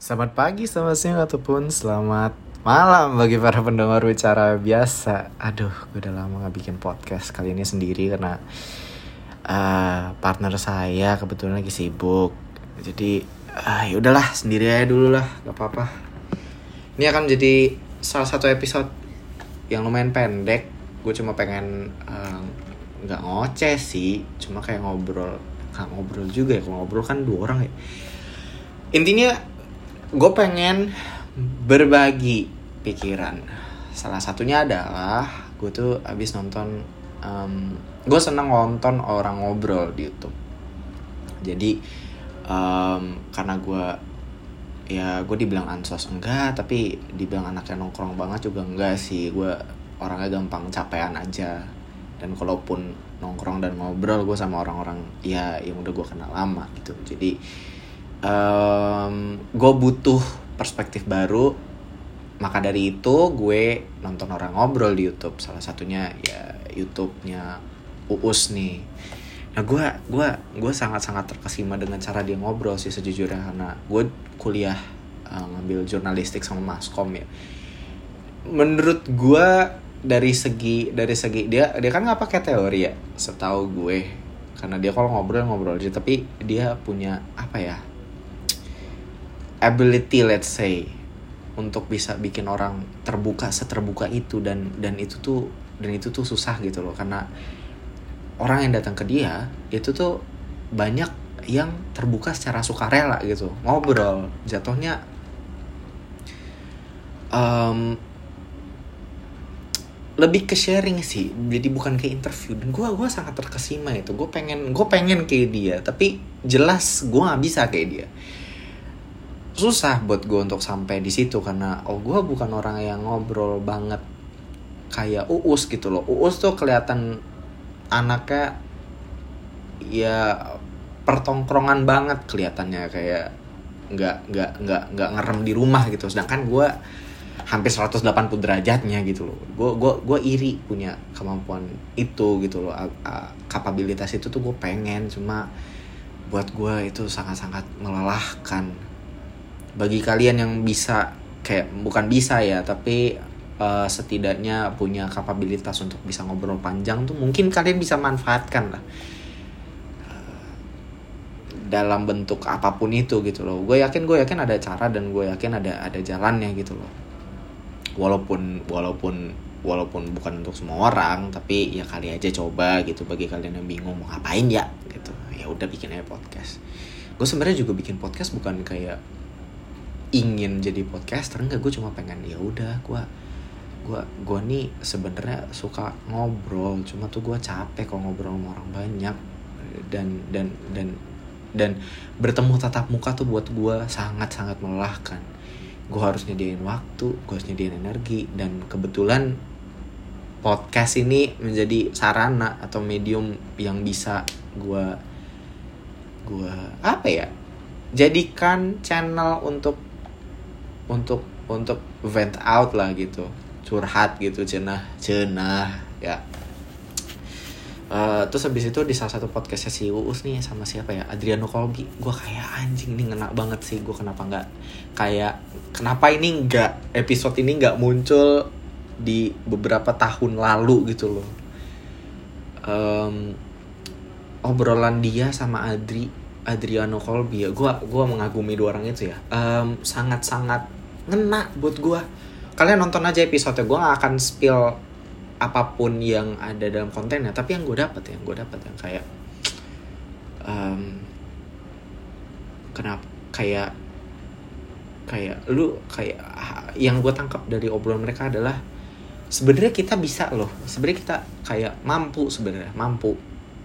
Selamat pagi, selamat siang, ataupun selamat malam bagi para pendengar bicara biasa. Aduh, gue udah lama gak bikin podcast kali ini sendiri karena uh, partner saya kebetulan lagi sibuk. Jadi, uh, ya udahlah sendiri aja dulu lah, gak apa-apa. Ini akan jadi salah satu episode yang lumayan pendek. Gue cuma pengen uh, nggak ngoceh sih, cuma kayak ngobrol. Ngobrol juga ya, kalau ngobrol kan dua orang ya. Intinya gue pengen berbagi pikiran. Salah satunya adalah gue tuh abis nonton um, gue seneng nonton orang ngobrol di YouTube. Jadi um, karena gue ya gue dibilang ansos enggak tapi dibilang anaknya nongkrong banget juga enggak sih. Gue orangnya gampang capean aja. Dan kalaupun nongkrong dan ngobrol gue sama orang-orang ya yang udah gue kenal lama gitu. Jadi um, gue butuh perspektif baru maka dari itu gue nonton orang ngobrol di YouTube. Salah satunya ya YouTube-nya Uus nih. Nah gue gue gue sangat sangat terkesima dengan cara dia ngobrol sih sejujurnya karena gue kuliah uh, ngambil jurnalistik sama maskom ya. Menurut gue dari segi dari segi dia dia kan nggak pakai teori ya setahu gue. Karena dia kalau ngobrol ngobrol aja. Tapi dia punya apa ya ability let's say untuk bisa bikin orang terbuka seterbuka itu. Dan dan itu tuh dan itu tuh susah gitu loh. Karena orang yang datang ke dia itu tuh banyak yang terbuka secara sukarela gitu. Ngobrol jatuhnya um, lebih ke sharing sih. Jadi bukan kayak interview. Dan gue gua sangat terkesima itu. Gue pengen gue pengen kayak dia. Tapi jelas gue nggak bisa kayak dia susah buat gue untuk sampai di situ karena oh gue bukan orang yang ngobrol banget kayak uus gitu loh. Uus tuh kelihatan anaknya ya pertongkrongan banget kelihatannya kayak nggak nggak nggak nggak ngerem di rumah gitu. Sedangkan gue hampir 180 derajatnya gitu loh. Gue gue gue iri punya kemampuan itu gitu loh. Kapabilitas itu tuh gue pengen cuma buat gue itu sangat sangat melelahkan bagi kalian yang bisa kayak bukan bisa ya tapi uh, setidaknya punya kapabilitas untuk bisa ngobrol panjang tuh mungkin kalian bisa manfaatkan lah. Dalam bentuk apa pun itu gitu loh. Gue yakin gue yakin ada cara dan gue yakin ada ada jalannya gitu loh. Walaupun walaupun walaupun bukan untuk semua orang tapi ya kali aja coba gitu bagi kalian yang bingung mau ngapain ya gitu. Ya udah bikin aja podcast. Gue sebenarnya juga bikin podcast bukan kayak ingin jadi podcaster enggak gue cuma pengen ya udah gue gue gue nih sebenarnya suka ngobrol cuma tuh gue capek kalau ngobrol sama orang banyak. Dan dan dan dan bertemu tatap muka tuh buat gue sangat sangat melelahkan. Gue harus nyediain waktu gue harus nyediain energi dan kebetulan podcast ini menjadi sarana atau medium yang bisa gue gue apa ya jadikan channel untuk untuk untuk vent out lah gitu. Curhat gitu cenah cenah ya. Uh, terus habis itu di salah satu podcastnya si Uus nih sama siapa ya? Adriano Kolbi gue kayak anjing nih ngena banget sih gue kenapa nggak kayak kenapa ini nggak episode ini nggak muncul di beberapa tahun lalu? Gitu loh. Um, obrolan dia sama Adri Adriano Kolbi ya. Gue gua mengagumi dua orang itu ya. Um, sangat sangat ngena buat gue kalian nonton aja episode gue gak akan spill apa pun yang ada dalam kontennya. Tapi yang gue dapet yang gue dapet yang kayak um, kenapa kayak kayak lu kayak yang gue tangkap dari obrolan mereka adalah sebenarnya kita bisa loh. Sebenarnya kita kayak mampu sebenarnya mampu.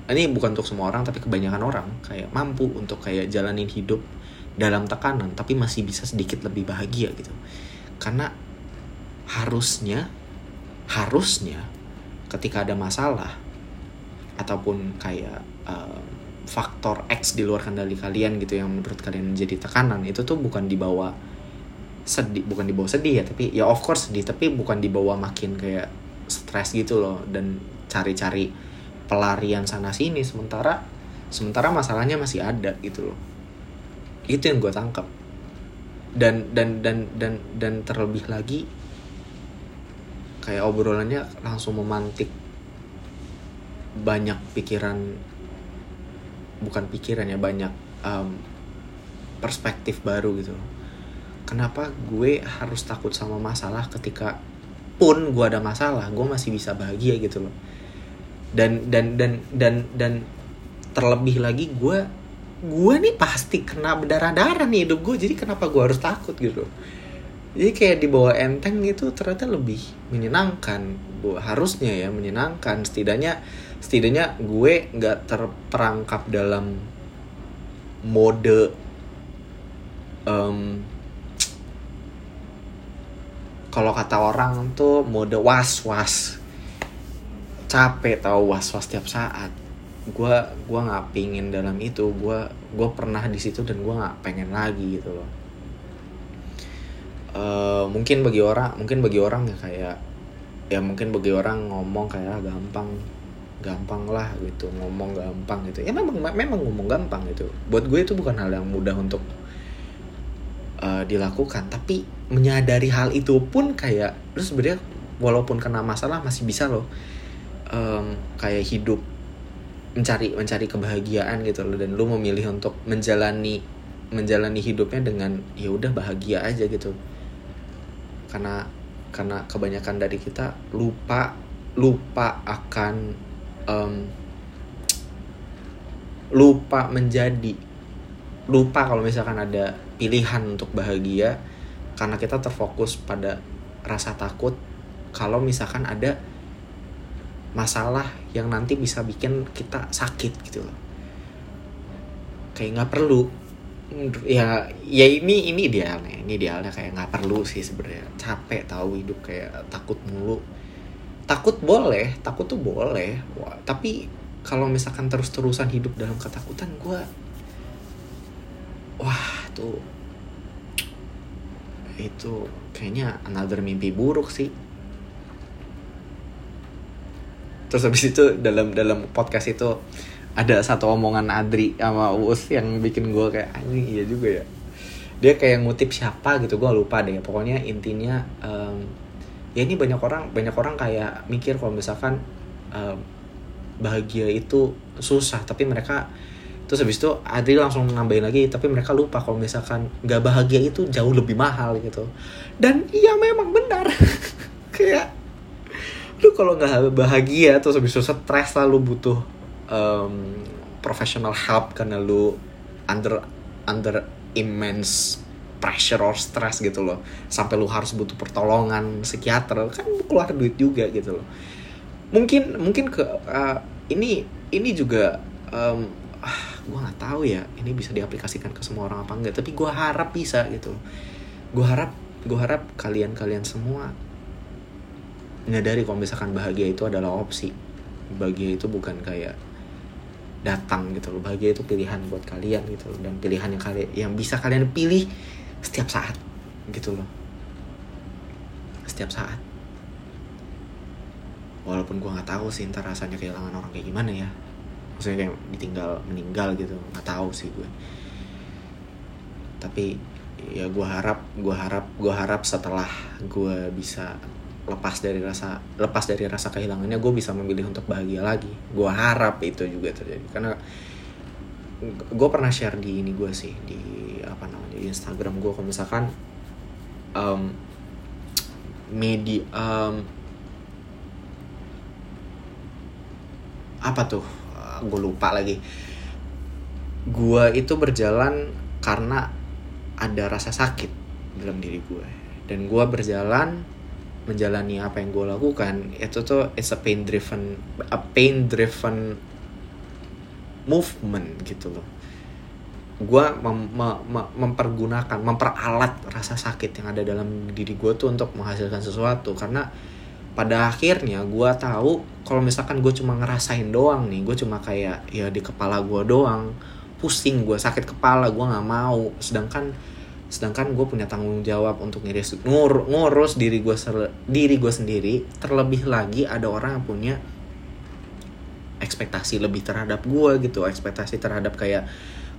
Ini bukan untuk semua orang tapi kebanyakan orang kayak mampu untuk kayak jalanin hidup dalam tekanan tapi masih bisa sedikit lebih bahagia gitu. Karena harusnya harusnya ketika ada masalah ataupun kayak uh, faktor X di luar kendali kalian gitu yang menurut kalian menjadi tekanan itu tuh bukan dibawa sedih bukan dibawa sedih ya tapi ya of course sedih tapi bukan dibawa makin kayak stres gitu loh dan cari-cari pelarian sana sini sementara sementara masalahnya masih ada gitu loh itu yang gue tangkap. Dan dan dan dan dan terlebih lagi kayak obrolannya langsung memantik banyak pikiran bukan pikiran ya banyak um, perspektif baru gitu kenapa gue harus takut sama masalah ketika pun gue ada masalah gue masih bisa bahagia gitu loh. Dan dan dan dan dan terlebih lagi gue gue nih pasti kena berdarah darah nih hidup gue jadi kenapa gue harus takut gitu? Jadi kayak dibawa enteng gitu ternyata lebih menyenangkan. Harusnya ya menyenangkan. Setidaknya setidaknya gue nggak terperangkap dalam mode um, kalau kata orang tuh mode was was capek tau was was tiap saat gue gue nggak pingin dalam itu. Gue gue pernah di situ dan gue nggak pengen lagi gitu loh. Uh, mungkin bagi orang mungkin bagi orang ya kayak ya mungkin bagi orang ngomong kayak ah, gampang gampang lah gitu. Ngomong gampang gitu. Ya memang memang ngomong gampang gitu. Buat gue itu bukan hal yang mudah untuk uh, dilakukan. Tapi menyadari hal itu pun kayak lu sebenarnya walaupun kena masalah masih bisa loh. Um, kayak hidup mencari mencari kebahagiaan gitu loh. Dan lu memilih untuk menjalani menjalani hidupnya dengan ya udah bahagia aja gitu. Karena karena kebanyakan dari kita lupa lupa akan um, lupa menjadi lupa kalau misalkan ada pilihan untuk bahagia karena kita terfokus pada rasa takut kalau misalkan ada masalah yang nanti bisa bikin kita sakit gitu loh. Kayak nggak perlu. Ya ya ini ini idealnya ini idealnya kayak nggak perlu sih sebenarnya. Capek tahu hidup kayak takut mulu. Takut boleh takut tuh boleh. Wah, tapi kalau misalkan terus terusan hidup dalam ketakutan gue wah tuh itu kayaknya another mimpi buruk sih terus habis itu dalam dalam podcast itu ada satu omongan Adri sama Uus yang bikin gue kayak anjing iya juga ya. Dia kayak ngutip siapa gitu gue lupa deh. Pokoknya intinya um, ya ini banyak orang banyak orang kayak mikir kalau misalkan um, bahagia itu susah tapi mereka terus habis itu Adri langsung nambahin lagi tapi mereka lupa kalau misalkan gak bahagia itu jauh lebih mahal gitu. Dan iya memang benar. Kayak lu kalau nggak bahagia terus habis itu stres lah lu butuh um, professional help karena lu under under immense pressure or stress gitu loh. Sampai lu harus butuh pertolongan psikiater kan keluar duit juga gitu loh. Mungkin mungkin ke uh, ini ini juga um, ah, gue nggak tahu ya ini bisa diaplikasikan ke semua orang apa enggak tapi gue harap bisa gitu. Gue harap gue harap kalian kalian semua menyadari kalau misalkan bahagia itu adalah opsi. Bahagia itu bukan kayak datang gitu loh. Bahagia itu pilihan buat kalian gitu loh. Dan pilihan yang kalian yang bisa kalian pilih setiap saat gitu loh. Setiap saat. Walaupun gue nggak tahu sih ntar rasanya kehilangan orang kayak gimana ya. Maksudnya kayak ditinggal meninggal gitu. Nggak tahu sih gue tapi ya gue harap gue harap gue harap setelah gue bisa lepas dari rasa lepas dari rasa kehilangannya gue bisa memilih untuk bahagia lagi. Gue harap itu juga terjadi. Karena gue pernah share di ini gue sih di apa namanya di Instagram gue kalau misalkan um, media um, apa tuh? Gue lupa lagi. Gue itu berjalan karena ada rasa sakit dalam diri gue dan gue berjalan menjalani apa yang gue lakukan itu tuh it's a pain driven a pain driven movement gitu loh. Gue mem, mem, mempergunakan memperalat rasa sakit yang ada dalam diri gue tuh untuk menghasilkan sesuatu. Karena pada akhirnya gue tahu kalau misalkan gue cuma ngerasain doang nih gue cuma kayak ya di kepala gue doang pusing gue sakit kepala gue nggak mau. Sedangkan sedangkan gue punya tanggung jawab untuk ngurus ngur, ngurus diri gue diri gue sendiri terlebih lagi ada orang yang punya ekspektasi lebih terhadap gue gitu. Ekspektasi terhadap kayak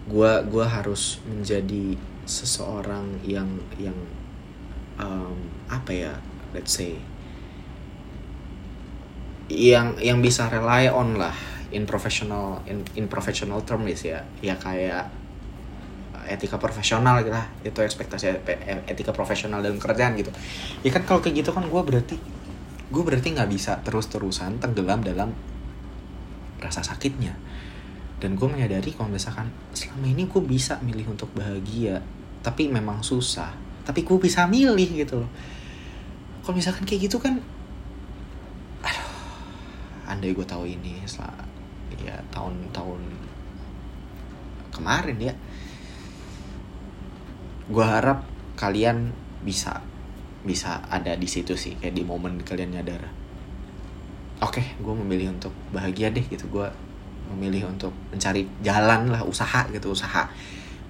gua gua harus menjadi seseorang yang yang um, apa ya let's say yang yang bisa rely on lah in professional in, in professional terms ya. Ya kayak etika profesional gitu lah. Itu ekspektasi etika profesional dalam kerjaan gitu. Ya kan kalau kayak gitu kan gue berarti gue berarti nggak bisa terus terusan tenggelam dalam rasa sakitnya. Dan gue menyadari kalau misalkan selama ini gue bisa milih untuk bahagia tapi memang susah. Tapi gue bisa milih gitu loh. Kalau misalkan kayak gitu kan aduh andai gue tahu ini setelah ya tahun-tahun kemarin ya gue harap kalian bisa bisa ada di situ sih kayak di momen kalian nyadar. Oke okay, gue memilih untuk bahagia deh gitu. Gue memilih untuk mencari jalan lah usaha gitu usaha.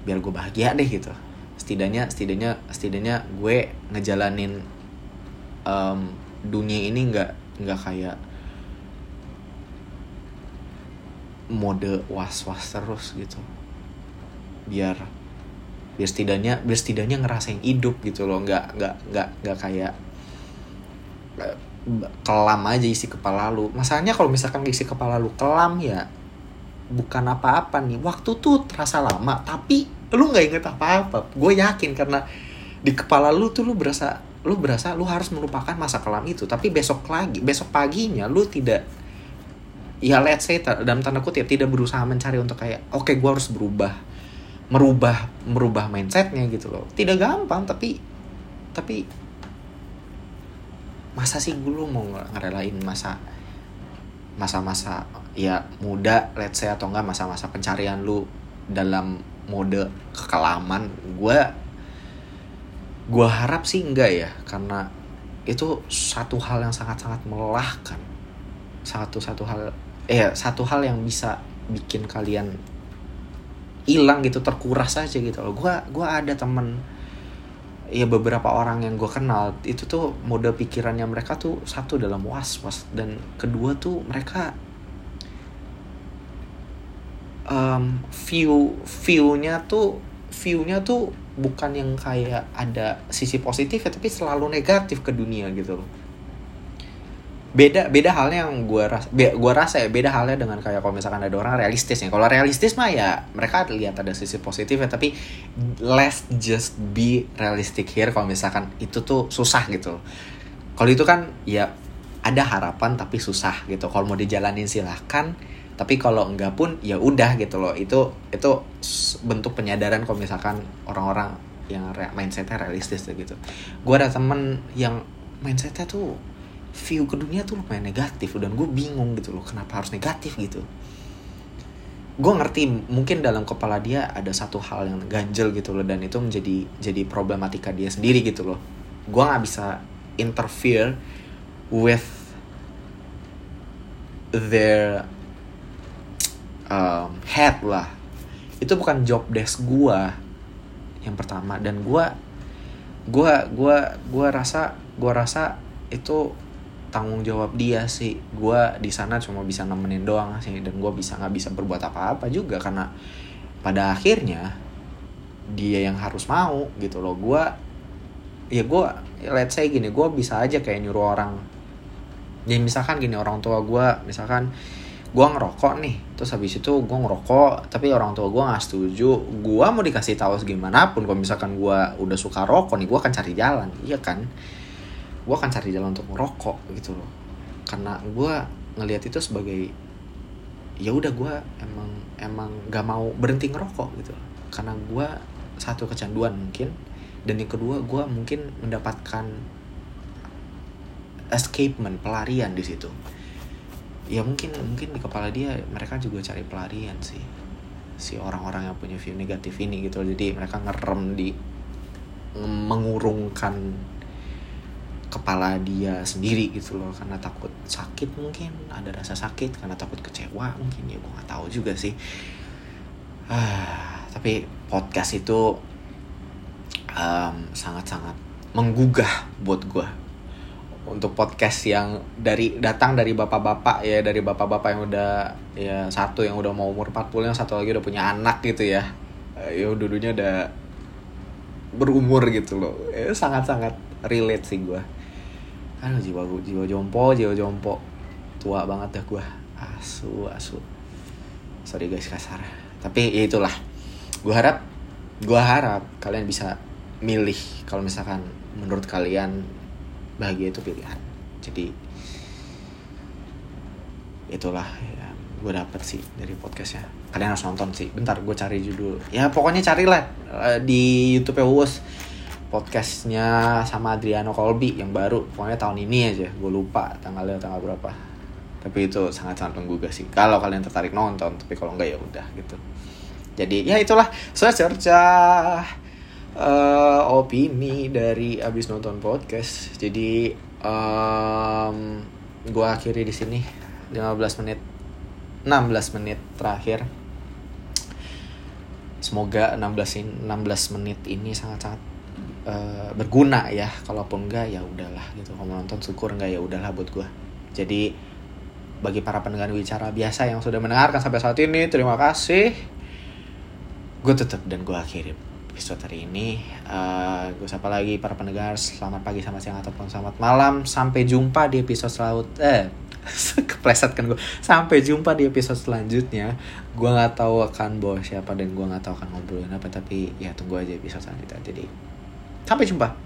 Biar gue bahagia deh gitu. Setidaknya setidaknya setidaknya gue ngejalanin um, dunia ini nggak nggak kayak mode was was terus gitu. Biar biar setidaknya biar setidaknya ngerasain hidup gitu loh. Nggak nggak nggak nggak kayak kelam aja isi kepala lu. Masalahnya kalau misalkan isi kepala lu kelam ya bukan apa-apa nih. Waktu tuh terasa lama tapi lu nggak inget apa-apa. Gue yakin karena di kepala lu tuh lu berasa lu berasa lu harus melupakan masa kelam itu. Tapi besok lagi besok paginya lu tidak ya let's say dalam tanda kutip tidak berusaha mencari untuk kayak oke okay, gue harus berubah merubah merubah mindsetnya gitu loh. Tidak gampang tapi tapi masa sih gue mau ngerelain masa masa-masa ya muda let's say atau enggak masa-masa pencarian lu dalam mode kekelaman? Gue gue harap sih enggak ya karena itu satu hal yang sangat-sangat melelahkan. Satu satu hal eh satu hal yang bisa bikin kalian hilang gitu terkuras aja gitu loh. Gue gua ada temen ya beberapa orang yang gue kenal itu tuh mode pikirannya mereka tuh satu dalam was was dan kedua tuh mereka um, view viewnya tuh viewnya tuh bukan yang kayak ada sisi positif ya tapi selalu negatif ke dunia gitu loh beda beda halnya yang gue rasa gue rasa ya beda halnya dengan kayak kalau misalkan ada orang realistis ya. Kalau realistis mah ya mereka lihat ada sisi positif ya tapi let's just be realistic here kalau misalkan itu tuh susah gitu. Kalau itu kan ya ada harapan tapi susah gitu. Kalau mau dijalanin silahkan tapi kalau enggak pun ya udah gitu loh. Itu itu bentuk penyadaran kalau misalkan orang-orang yang mindsetnya realistis gitu. Gue ada temen yang mindsetnya tuh view ke dunia tuh lumayan negatif dan gue bingung gitu loh kenapa harus negatif gitu. Gue ngerti mungkin dalam kepala dia ada satu hal yang ganjel gitu loh dan itu menjadi jadi problematika dia sendiri gitu loh. Gue nggak bisa interfere with their um, head lah. Itu bukan job desk gue yang pertama dan gue gue gue gue rasa gue rasa itu tanggung jawab dia sih. Gue di sana cuma bisa nemenin doang sih dan gue bisa nggak bisa berbuat apa-apa juga karena pada akhirnya dia yang harus mau gitu loh. Gue ya gue let's say gini gue bisa aja kayak nyuruh orang. Ya misalkan gini orang tua gue misalkan gue ngerokok nih terus habis itu gue ngerokok tapi orang tua gue nggak setuju gue mau dikasih tahu segimanapun. Kalau misalkan gue udah suka rokok nih gue akan cari jalan iya kan gue akan cari jalan untuk merokok gitu loh. Karena gue ngelihat itu sebagai ya udah gue emang emang gak mau berhenti ngerokok gitu karena gue satu kecanduan mungkin dan yang kedua gue mungkin mendapatkan escapement pelarian di situ. Ya mungkin mungkin di kepala dia mereka juga cari pelarian sih. Si orang-orang yang punya view negatif ini gitu jadi mereka ngerem di mengurungkan kepala dia sendiri gitu loh karena takut sakit mungkin ada rasa sakit karena takut kecewa mungkin ya gue nggak tahu juga sih. Ah, tapi podcast itu um, sangat-sangat menggugah buat gue untuk podcast yang dari datang dari bapak-bapak ya dari bapak-bapak yang udah ya satu yang udah mau umur 40 yang satu lagi udah punya anak gitu ya. Eh, ya dulunya udah berumur gitu loh. Eh, sangat sangat relate sih gue kan jiwa jiwa jompo jiwa jompo. Tua banget dah gue asu asu. Sorry guys kasar. Tapi ya itulah. Gue harap gue harap kalian bisa milih kalau misalkan menurut kalian bahagia itu pilihan. Jadi itulah ya, gue dapet sih dari podcastnya. Kalian harus nonton sih. Bentar gue cari judul. Ya pokoknya carilah uh, di YouTube Uus podcastnya sama Adriano Colby yang baru pokoknya tahun ini aja gue lupa tanggalnya tanggal berapa. Tapi itu sangat sangat menggugah sih kalau kalian tertarik nonton tapi kalau enggak ya udah gitu. Jadi ya itulah secerca uh, opini dari abis nonton podcast. Jadi um, gue akhiri di sini 15 menit 16 menit terakhir. Semoga 16 in, 16 menit ini sangat-sangat uh, berguna ya kalaupun enggak ya udahlah gitu. Kalau nonton syukur enggak ya udahlah buat gue jadi bagi para pendengar bicara biasa yang sudah mendengarkan sampai saat ini terima kasih. Gue tutup dan gue akhiri episode hari ini. Uh, gue sapa lagi para pendengar selamat pagi selamat siang ataupun selamat malam. Sampai jumpa di episode selanjutnya eh kepleset kan gue sampai jumpa di episode selanjutnya. Gue nggak tahu akan bawa siapa dan gue nggak tahu akan ngobrolin apa tapi ya tunggu aja episode selanjutnya. Jadi 他没什么。